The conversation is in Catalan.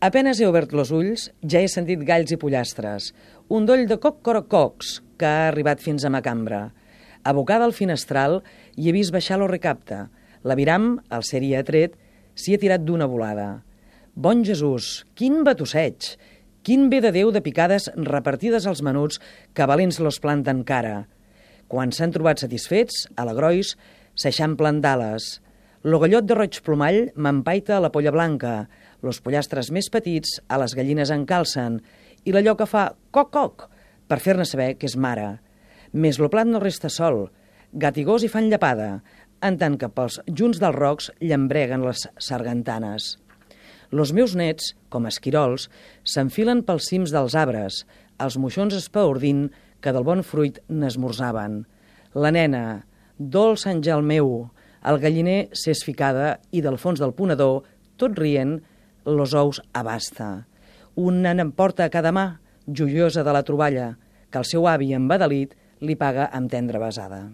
Apenes he obert los ulls, ja he sentit galls i pollastres, un doll de coc-corococs que ha arribat fins a ma cambra. Abocada al finestral, hi he vist baixar lo recapte. L'aviram, al ser-hi atret, s'hi ha tirat d'una volada. Bon Jesús, quin batusseig! Quin bé de Déu de picades repartides als menuts que valents los planten cara. Quan s'han trobat satisfets, a la grois, s'eixamplen d'ales. Lo gallot de roig plomall m'empaita a la polla blanca, los pollastres més petits a les gallines encalcen i l'allò que fa coc-coc per fer-ne saber que és mare. Més lo plat no resta sol, gat i gos hi fan llapada, en tant que pels junts dels rocs llambreguen les sargantanes. Los meus nets, com esquirols, s'enfilen pels cims dels arbres, els moixons espaordint que del bon fruit n'esmorzaven. La nena, dolç àngel meu, el galliner s'és ficada i del fons del ponedor, tot rient, los ous abasta. Un nen em porta a cada mà, joiosa de la troballa, que el seu avi embadalit li paga amb tendra besada.